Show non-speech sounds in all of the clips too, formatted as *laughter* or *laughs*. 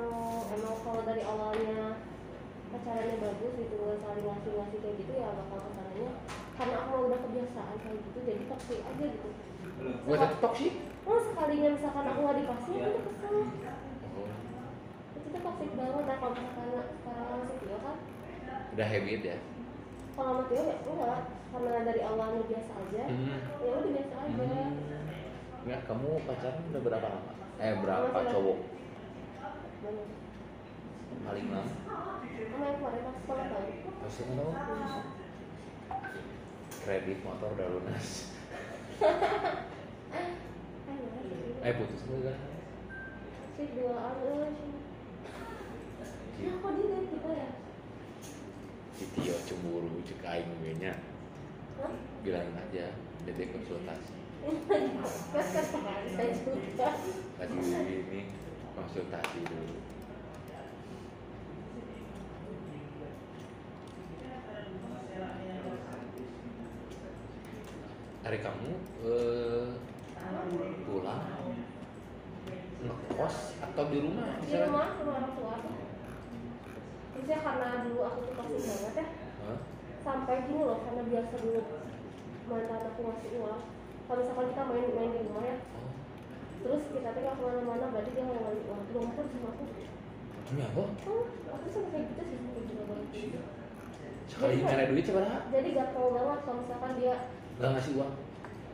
emang emang kalau dari awalnya pacarannya bagus gitu nggak saling ngasih ngasih kayak gitu ya bakal kesannya karena aku udah kebiasaan kayak gitu jadi toxic aja gitu. Gue tetap toksik oh sekalinya misalkan aku nggak dikasih aku tuh kesel. Oh, itu tuh toxic banget nah kalau misalkan sekarang si Tio kan. Udah habit ya? Kalau sama Tio ya enggak. Karena dari awalnya biasa aja hmm. ya udah biasa aja. Enggak, kamu pacaran udah berapa lama? Eh berapa Masih cowok? Paling lama? kemarin pas sekolah? Kredit motor udah lunas. *laughs* Eh putus enggak? si dua ya kok dia dari kita ya Si Tio cemburu cek aing we nya. Bilangin aja, dedek konsultasi. *laughs* Lagi ini konsultasi dulu. Hari kamu eh, pulang ngekos atau di rumah? di rumah sama orang tua tuh Maksudnya karena dulu aku tuh kasih banget ya Hah? sampai gini loh karena biasa dulu mantan aku ngasih uang kalau misalkan kita main main di rumah ya Oh, terus kita tuh nggak ke mana-mana berarti dia nggak ngasih uang belum pun sama aku. Ini apa? oh aku sama kayak gitu sih kayak gitu. Banget Sekali Jadi, nyari duit coba jadi gatel banget kalau misalkan dia Gak ngasih uang.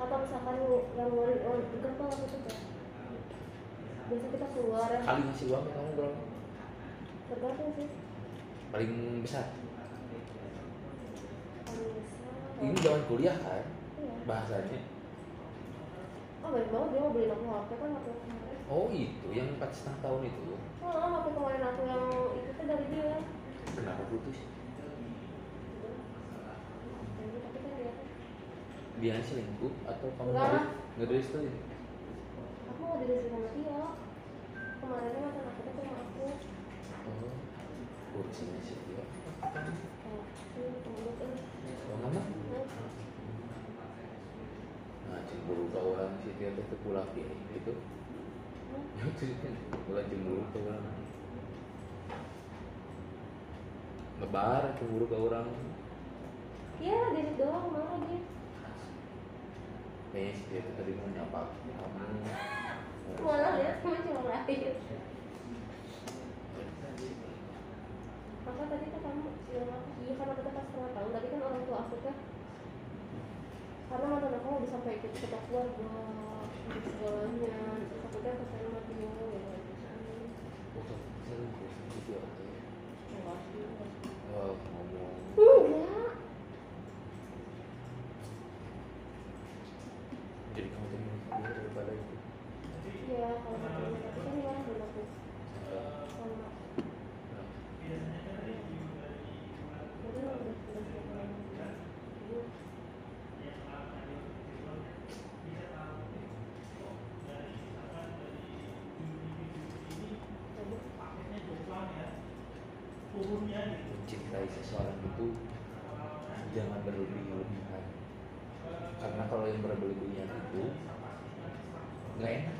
Atau misalkan yang ngeluarin uang gatel aku tuh kayak biasa kita keluar ya. Kali ngasih uang ke kamu berapa? tergantung sih. Paling besar. Kalau besar. Ini zaman kuliah kan? iya. Bahasanya oh baik banget dia mau beliin aku HP kan waktu kemarin Oh itu, yang empat setengah tahun itu oh waktu kemarin aku yang itu tuh dari dia Kenapa putus? Dia selingkuh atau kamu nggak nggak dari situ? aku mau diri sama dia kemarin mantan aku tuh sama aku Oh, urusannya sih dia. kayak ini pembunuh kan Oh nama? Nah, cemburu ke orang sih dia tuh pulang dia gitu. Ya itu kan. Bukan cemburu ke orang. Lebar cemburu ke orang. iya diri doang malah dia. Kayaknya sih dia tuh tadi mau nyapa. *laughs* Malah lihat cuma cuma lahir maka tadi tuh kamu bilang aku iya karena kita pas setengah tahun tadi kan orang tua aku tuh karena mantan aku mau sampai ikut kita keluarga ikut sekolahnya ke sana sama dia ya. Enggak Jadi kamu terima daripada itu. Iya, kalau tapi kan dia orang belum aku sama jadi udah udah siap banget. Iya. Mencintai seseorang itu jangan berlebih-lebihan. Karena kalau yang berlebih-lebihan itu nggak enak.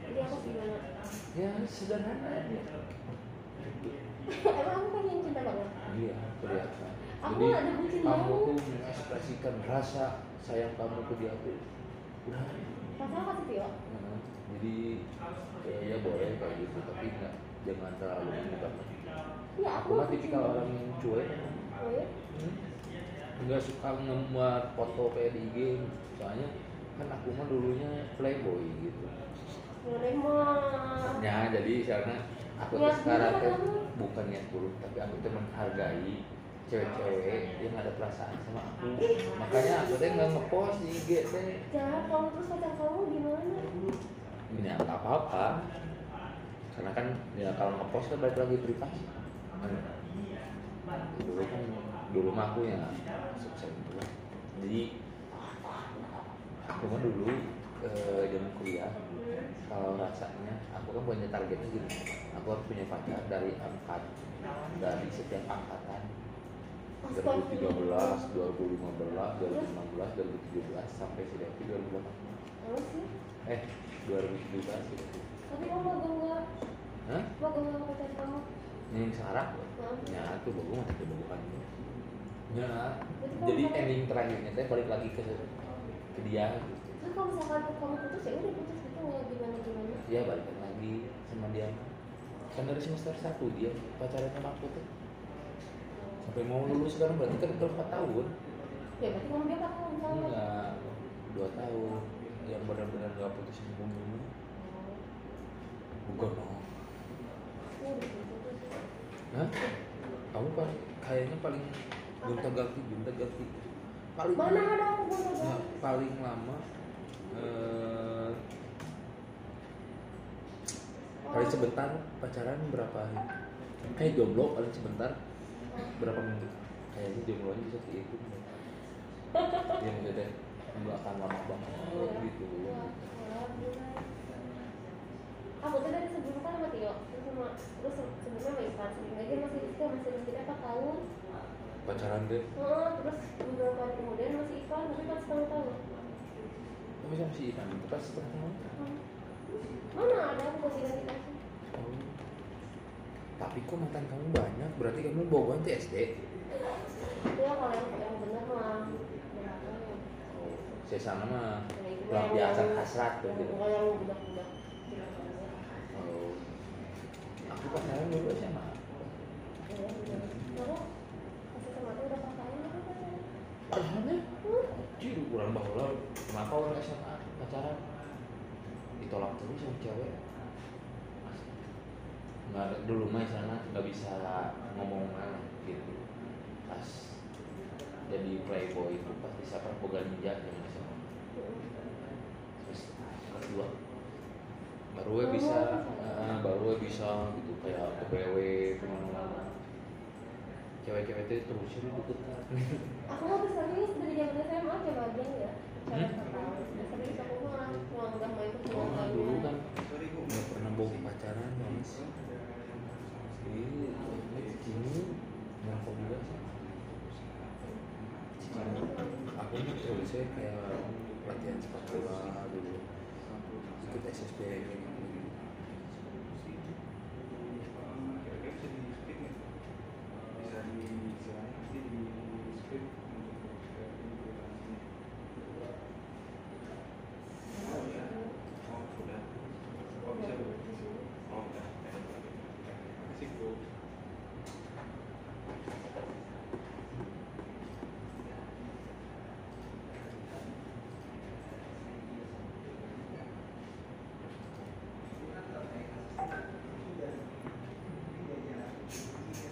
Jadi aku gimana? ya sederhana aja. Emang aku pengen cinta banget. iya kelihatan. Aku jadi ada bucin kamu tuh mengekspresikan rasa sayang kamu ke dia tuh udah. Pasal kasih Tio. Nah, jadi ya, ya boleh kayak gitu tapi nggak jangan terlalu menyebar Iya, aku mah tipikal orang yang cuek? Oh ya? nggak suka ngemuat foto kayak di IG soalnya kan aku mah dulunya playboy gitu. Mah. ya jadi karena aku Niat sekarang kamu. bukan niat buruk tapi aku tuh menghargai cewek-cewek yang ada perasaan sama aku. Makanya aku tuh nggak ngepost di IG teh Jangan kamu terus pacar kamu gimana? ini nggak apa-apa karena kan ya kalau ngepost kan balik lagi privasi dulu kan dulu mah aku ya sukses itu jadi aku mah dulu eh, zaman kuliah kalau rasanya aku kan punya targetnya gini. Aku harus punya pacar dari angkat dari setiap angkatan. 2013, 2015, 2016, 2017 sampai Devi 2018 Kamu sih? eh 2017 gitu Tapi kamu agak enggak. Hah? Bagus sama pacar kamu. yang Sarah Hah? ya itu bagus mah tapi bukan ya Berarti kamu jadi ending terakhirnya teh balik lagi ke ke dia gitu Terus kalau misalkan kamu putus ya udah putus gitu nggak gimana gimana. ya balik lagi sama dia kan dari semester satu dia pacaran sama aku tuh sampai mau lulus sekarang berarti kan udah empat tahun Ya berarti kamu dia kakak sama. enggak dua tahun yang benar-benar nggak putus hubungan bukan Oh, udah. Hah? kamu kan kayaknya paling gonta ganti gonta ganti paling Mana ada. Ya, paling lama eh, paling sebentar pacaran berapa hari? Kayak jomblo paling sebentar berapa minggu? Kayaknya jomblonya bisa kayak *laughs* itu ya maksudnya nggak akan lama banget gitu Aku tuh dari sebelum kan sama Tio, terus sama terus sebelumnya sama Ivan, sebelumnya dia masih dia masih masih empat tahun. pacaran deh Heeh, terus beberapa hari kemudian masih Ivan, tapi pas setengah tahun. tapi sama si Ivan itu pas setengah tahun Hmm. Mana ada aku masih kasih. Oh. tapi kok mantan kamu banyak berarti kamu bawa ganti SD Ya kalau yang yang benar mah. oh, saya sana mah pelampiasan yang- hasrat tuh yang yang budak-budak. Oh. Aku pacaran dulu SMA. Ya, benar. Mana? Masih sama tuh udah pacaran apa pacaran? Pacarannya? Hmm. Anjir, kurang bahula. Kenapa orang SMA pacaran? Ditolak terus sama cewek. Nggak dulu mah sana nggak bisa ngomong mana gitu. Pas jadi playboy itu pas bisa kan boga ninja yang SMA. Terus kedua baru gue bisa, eh, baru gue bisa gitu kayak ke BW ke mana-mana. Cewek-cewek itu terus deket Aku mau serius dari zaman SMA coba aja ya. Cara Hmm? Serius aku mah mau mau ikut Oh, dulu kan nggak pernah bawa pacaran mas. Ini ini merokok juga sih. Cicing. Aku terusnya kayak pelatihan sepak bola dulu. Ikut SSB gitu.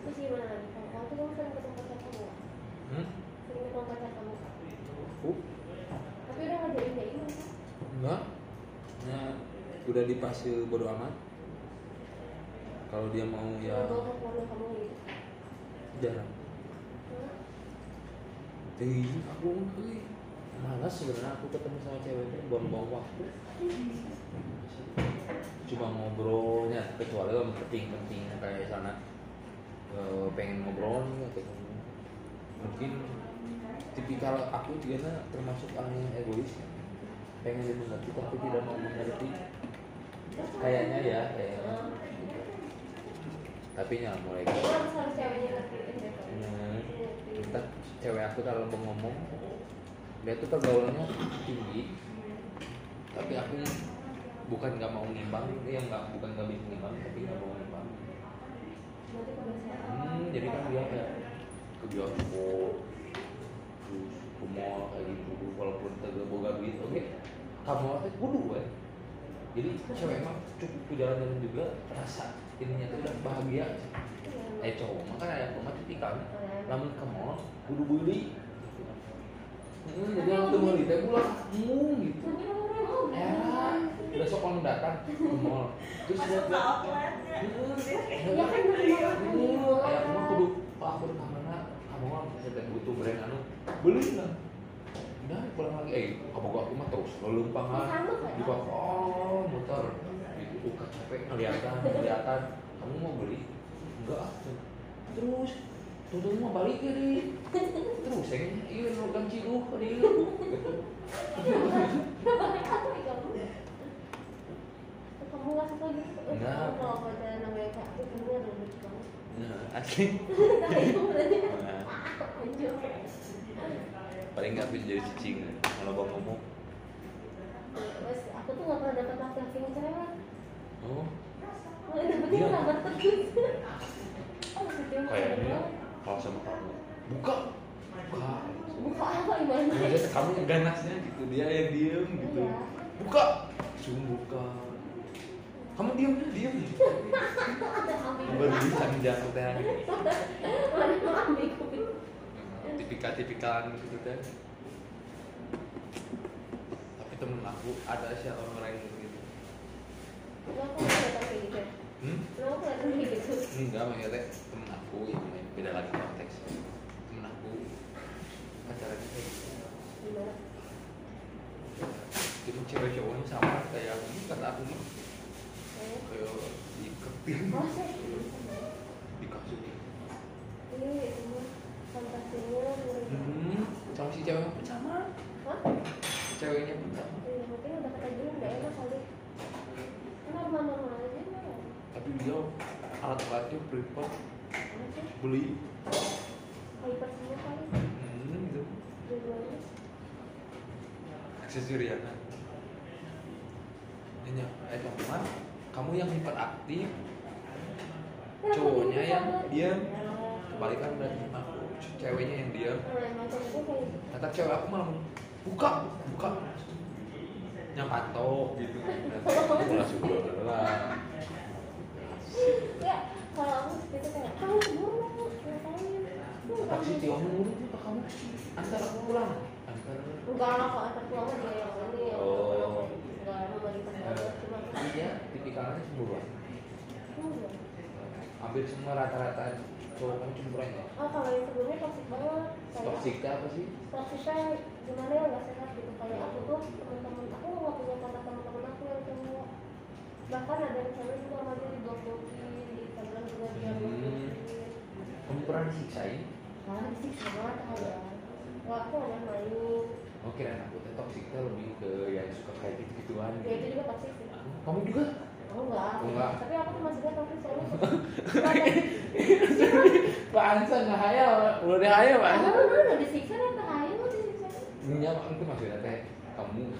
Terus gimana lagi? Kalau kamu tuh kamu sering ketemu pacar kamu nggak? Hmm? Sering ketemu pacar kamu nggak? Uh, Tapi udah ngajarin dia ini. enggak. Nah, udah di fase bodo amat. Kalau dia mau ya gitu. jarang. Jadi aku eh, malas sebenarnya aku ketemu sama ceweknya buang-buang waktu. Cuma ngobrolnya kecuali kalau penting-penting kayak sana eh, pengen ngobrol ketemu. Mungkin tipikal aku juga termasuk orang yang egois. Pengen dimengerti tapi tidak mau mengerti. Kayaknya ya, kayaknya. Tapi ya mulai. Hmm. Ngertiin. kita cewek aku kalau mau ngomong dia tuh pergaulannya tinggi tapi aku bukan nggak mau ngimbang dia nggak bukan nggak bisa ngimbang tapi nggak mau ngimbang hmm, jadi kan dia kayak ke bioskop terus ke mall kayak gitu walaupun tegak boga duit oke kamu tuh kudu kan jadi cewek emang cukup ke jalan-jalan juga rasa ininya tuh udah bahagia. Eh cowok makanya ya cowok mah tipikalnya lamun ke mall kudu beli. Hmm, jadi waktu beli teh pulang hmm gitu. Era besok kalau datang ke mall. Terus lihat lihat hmm, Ya kan beli makan di hmm, mall. kayak aku mah kudu aku ke mana kamu mah saya butuh brand anu. Beli lah udah pulang lagi. Eh kamu gua aku mah terus? Ya, kan? di bawah oh muter. Itu buka capek kelihatan kelihatan kamu mau beli? Enggak terus tuh mah balik ya di. Terus yang iya logam ciluh di. Kamu nggak suka gitu? Enggak. Kalau pacaran asli. Nah, itu berarti Nah, anjir. Paling nggak bisa jadi cicing. Kalau bang ngomong aku tuh gak pernah dapet laki-laki yang cerewet oh. Malah dapetnya Iya. *laughs* Oh, sedih kayaknya kalau sama kamu. Buka. Buka. Buka apa gimana? Maksudnya kamu yang ganasnya gitu. Dia yang diem gitu. Iya. buka. Langsung buka. Kamu diem ya diem. *laughs* Ada ambigu berbincang jatuh teh. *laughs* Mana ambigu tipikal tipikalan gitu kan tapi temen aku ada sih orang-orang yang gitu Kenapa aku kelihatan kayak gitu? hmm? Kenapa aku kelihatan kayak gitu? enggak maksudnya temen aku yang beda lagi konteks temen aku pacarannya kayak gitu Gimana? itu cewek cowoknya sama kayak ini kata aku mah kayak diiketin Masa? dikasih Ini semua fantasinya mirip. hmm, cewek pun sama Hah? ceweknya pun sama Iya, mungkin udah ketagihan enak kali. Kan normal-normal aja ya? tapi dia alat-alatnya prefer Apa sih? beli semua kali. hmm, gitu Dua-duanya. aksesoriana hanya eh kamu yang hiperaktif Ya, cowoknya yang diam sama. kebalikan aku ceweknya yang gitu. kata cewek aku malah buka buka nyapato gitu aku Ya, kalau aku itu kayak kamu buru ngapain? Tio nurut juga kamu antar aku pulang antar Enggak lah, kalau antar pulang dia yang ini yang Oh. enggak mau bagi banget cuma aku iya tipikalnya enggak. hampir semua rata-rata cowok kamu cemburuan ya Oh, kalau yang sebelumnya toxic banget. Kayak toksiknya apa sih toksiknya gimana ya nggak sehat gitu kayak aku tuh teman-teman aku nggak punya kontak teman-teman aku yang cowok bahkan ada yang cewek juga sama dia di blog blokin di Instagram juga dia Hmm. kamu pernah disiksain Nah, sih sama ya. Wah, aku hanya main. oh kira aku tuh toksiknya lebih ke yang suka kayak gitu gituan Ya itu juga toxic sih. kamu juga Oh enggak. Enggak. Tapi aku tuh masih soalnya. *laughs* Pak Ansa nggak hayal, udah deh hayal Pak Ansa. Kamu udah disiksa nih, tak ayo lu disiksa. Iya, itu maksudnya teh kamu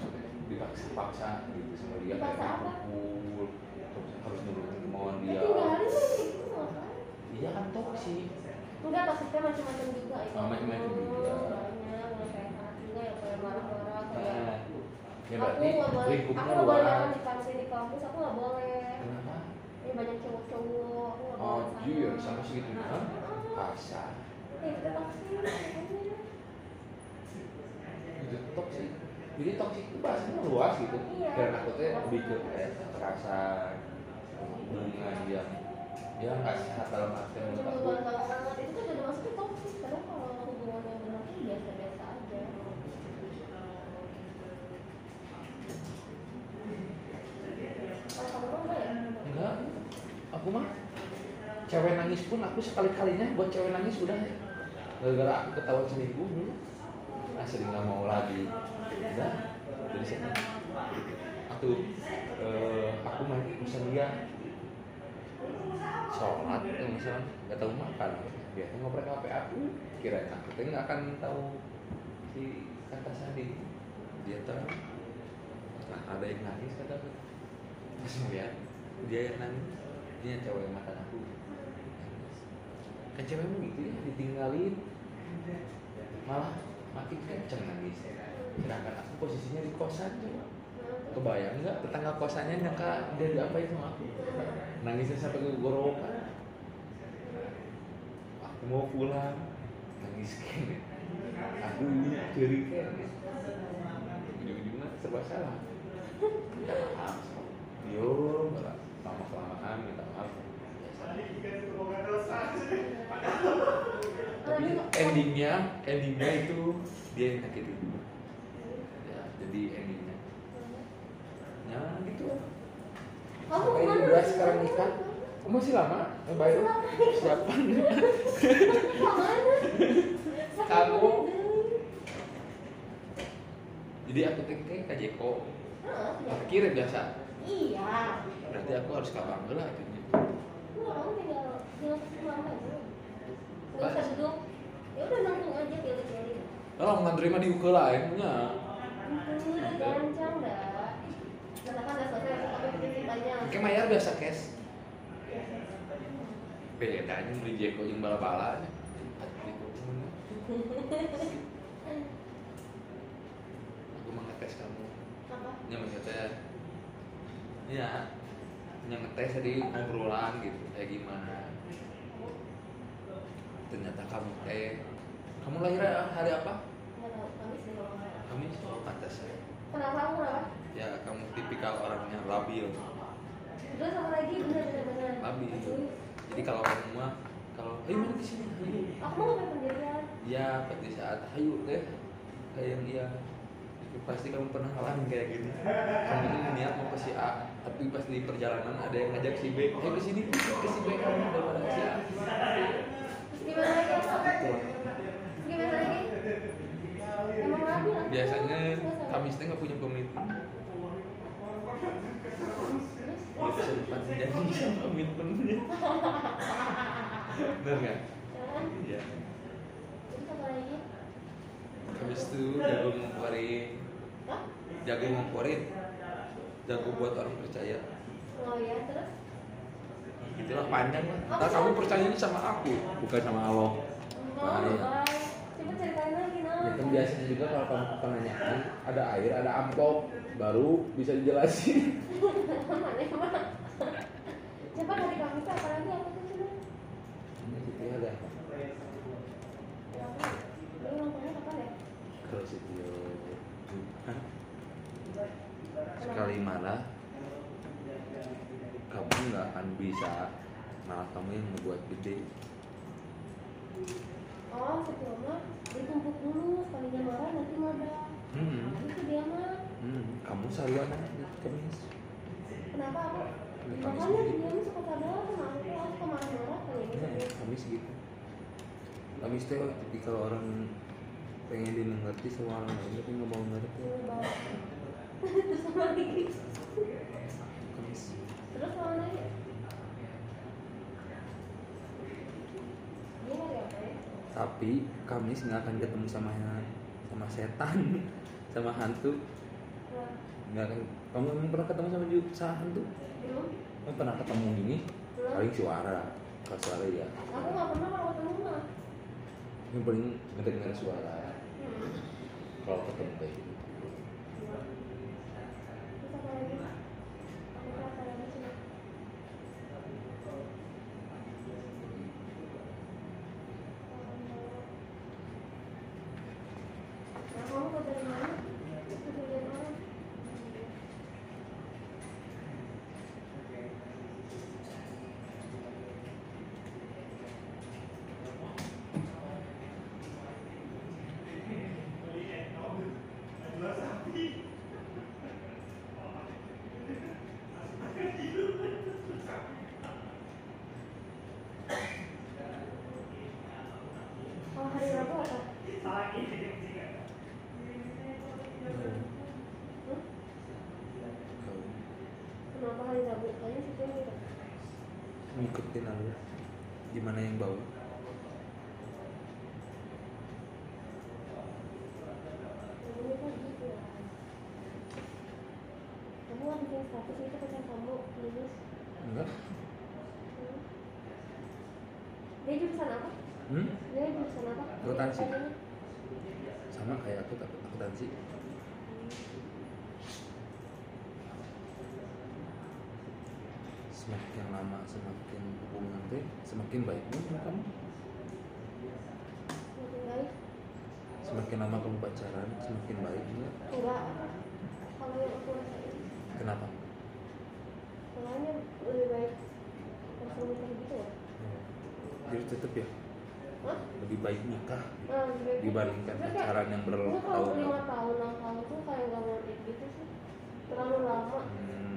dipaksa-paksa gitu sama dia Dipaksa apa? harus nurutin kemauan Ya dia. aja gitu ngapain? Iya kan toksik. Enggak, toksiknya macam-macam juga itu. Oh, macam-macam juga. Banyak, nggak sehat juga yang kayak marah-marah Nah, ya aku berarti aku nggak boleh di kampus di kampus, aku nggak boleh. Kenapa? Ini banyak cowok-cowok, aku nggak Oh, boleh. Iya, sampai segitunya. Ah, Kasar. Ya, itu makanya. Itu toksik. Jadi toksik itu bahasanya luas gitu. Iya. Dan aku tuh lebih ke kayak kekerasan, hubungan yang ya nggak sehat dalam artian menurut aku. Itu toksik karena kalau hubungan yang benar tuh biasa-biasa aja. Kalau kamu mah enggak ya? Enggak, aku mah cewek nangis pun aku sekali kalinya buat cewek nangis udah. Gara-gara aku ketawa seminggu dulu. Ah sering nggak mau lagi. Udah dari sana aku eh, aku main pesan dia. Sholat eh, misalnya nggak tahu makan. Biasanya ngoprek HP aku. Kira aku tuh nggak akan tahu si kata Sandi. Dia tahu nah ada yang nangis kata aku. Pas ngeliat dia yang nangis. Dia yang cewek yang makan aku kan cewekmu gitu ya ditinggalin. Malah makin kenceng nangis sedangkan aku posisinya di kosan coba. Kebayang nggak tetangga kosannya nyangka dia diapain sama aku? Nangisnya sampai ke gorokan aku mau pulang. Nangis kene aku ini ceri kene ujung-ujungnya serba salah. Minta maaf diam malah lama kelamaan minta maaf tapi endingnya endingnya itu dia yang nyakitin. Ya, jadi endingnya. Ya gitu. Kamu ke mana? udah sekarang nikah? Oh, masih lama? Eh, Bayu siapa? *laughs* Kamu. Jadi aku teh ke Jeko. Parkir biasa. Iya. Berarti aku harus ke Bangla akhirnya Lama dulu nggak bisa duduk ya udah nanggung aja pilih pilih Kalau nggak terima di ukel lah ya, punya. Kayak mayar biasa cash. Bedanya beli Jeko yang bala-bala. Aku mau ngetes kamu. apa Yang ngetes. Iya. Yang ngetes tadi ngobrolan gitu, kayak gimana. Ternyata kamu eh kamu lahir hari apa? Kamis. Oh, pantas ya. kenapa kamu kenapa Ya, kamu tipikal orangnya labil. udah sama lagi bener bener bener Labil. Jadi kalau kamu mah kalau ayo mana di sini, ayo. aku mau pendirian Ya, pada saat ayo deh kayak yang dia pasti kamu pernah ngalamin kayak gini. Kamu ini niat mau ke si A, tapi pas di perjalanan ada yang ngajak si B, ayo ke sini ke si B kamu daripada si A. gimana lagi gimana lagi. Biasanya? Kamis teh nggak punya komitmen. Janji sama *laughs* komitmennya. Bener nggak? Iya. Habis itu jago ngomporin, jago ngomporin, jago buat orang percaya. Oh ya, terus? Itulah panjang lah. Ntar kamu percayanya sama aku, bukan sama Allah. Bahaya. bye. Coba ceritain lagi, Ya nah. kan biasanya juga kalau kamu penanyaan ada air, ada amplop, baru bisa dijelasin. *laughs* Coba hari Kamis apa lagi apa tuh coba? Ini gitu ya ada. Ya, apa? Lu ulang tahunnya kapan ya? Kalau Sitio Hah? sekali marah kamu nggak akan bisa malah kamu yang membuat gede Oh, mah ditumpuk dulu, sekalinya marah nanti marah. hmm. Itu dia mah. Hmm. kamu aja di kemis Kenapa aku? Ya, Makanya dia suka sadar sama aku, aku kemarah-marah kayak gitu. ya, kamis gitu kamis teh tipikal orang pengen dimengerti sama orang lain tapi nggak mau ngerti Iya. *laughs* Terus apa lagi? kamis Terus apa lagi? Dia nyari apa ya? Tapi kamis nggak akan ketemu sama sama setan *laughs* sama hantu nggak akan kamu emang pernah ketemu sama ju- sama hantu belum? kamu pernah ketemu gini Belum? paling suara kalau suara ya Aku nggak pernah kalau ketemu mah. yang paling ngedengar suara Hmm. kalau ketemu kayak gitu Terus apa lagi? Aku apa lagi coba? Nah, kamu kau dari mana? Kejadian orang. Oh, hari Rabu apa? Hmm? Kenapa hari Rabu? Kayaknya sih kayak gitu. Ngikutin alur gimana yang bau ya. Enggak Hmm. Dia jurusan apa? hmm? Dia jurusan apa? Akuntansi. Sama kayak aku takut akuntansi semakin lama semakin hubungan teh semakin baik nih kamu baik. semakin lama kamu pacaran semakin baik enggak Enggak. Kalau yang aku rasain, kenapa makanya lebih baik langsung nikah gitu ya. jadi tetap ya Hah? lebih baik nikah Nah, lebih baik. dibandingkan kayak- pacaran yang Gue kalau bertahun lima tahun, enam tahun tuh kayak nggak it gitu sih. Terlalu lama. hmm.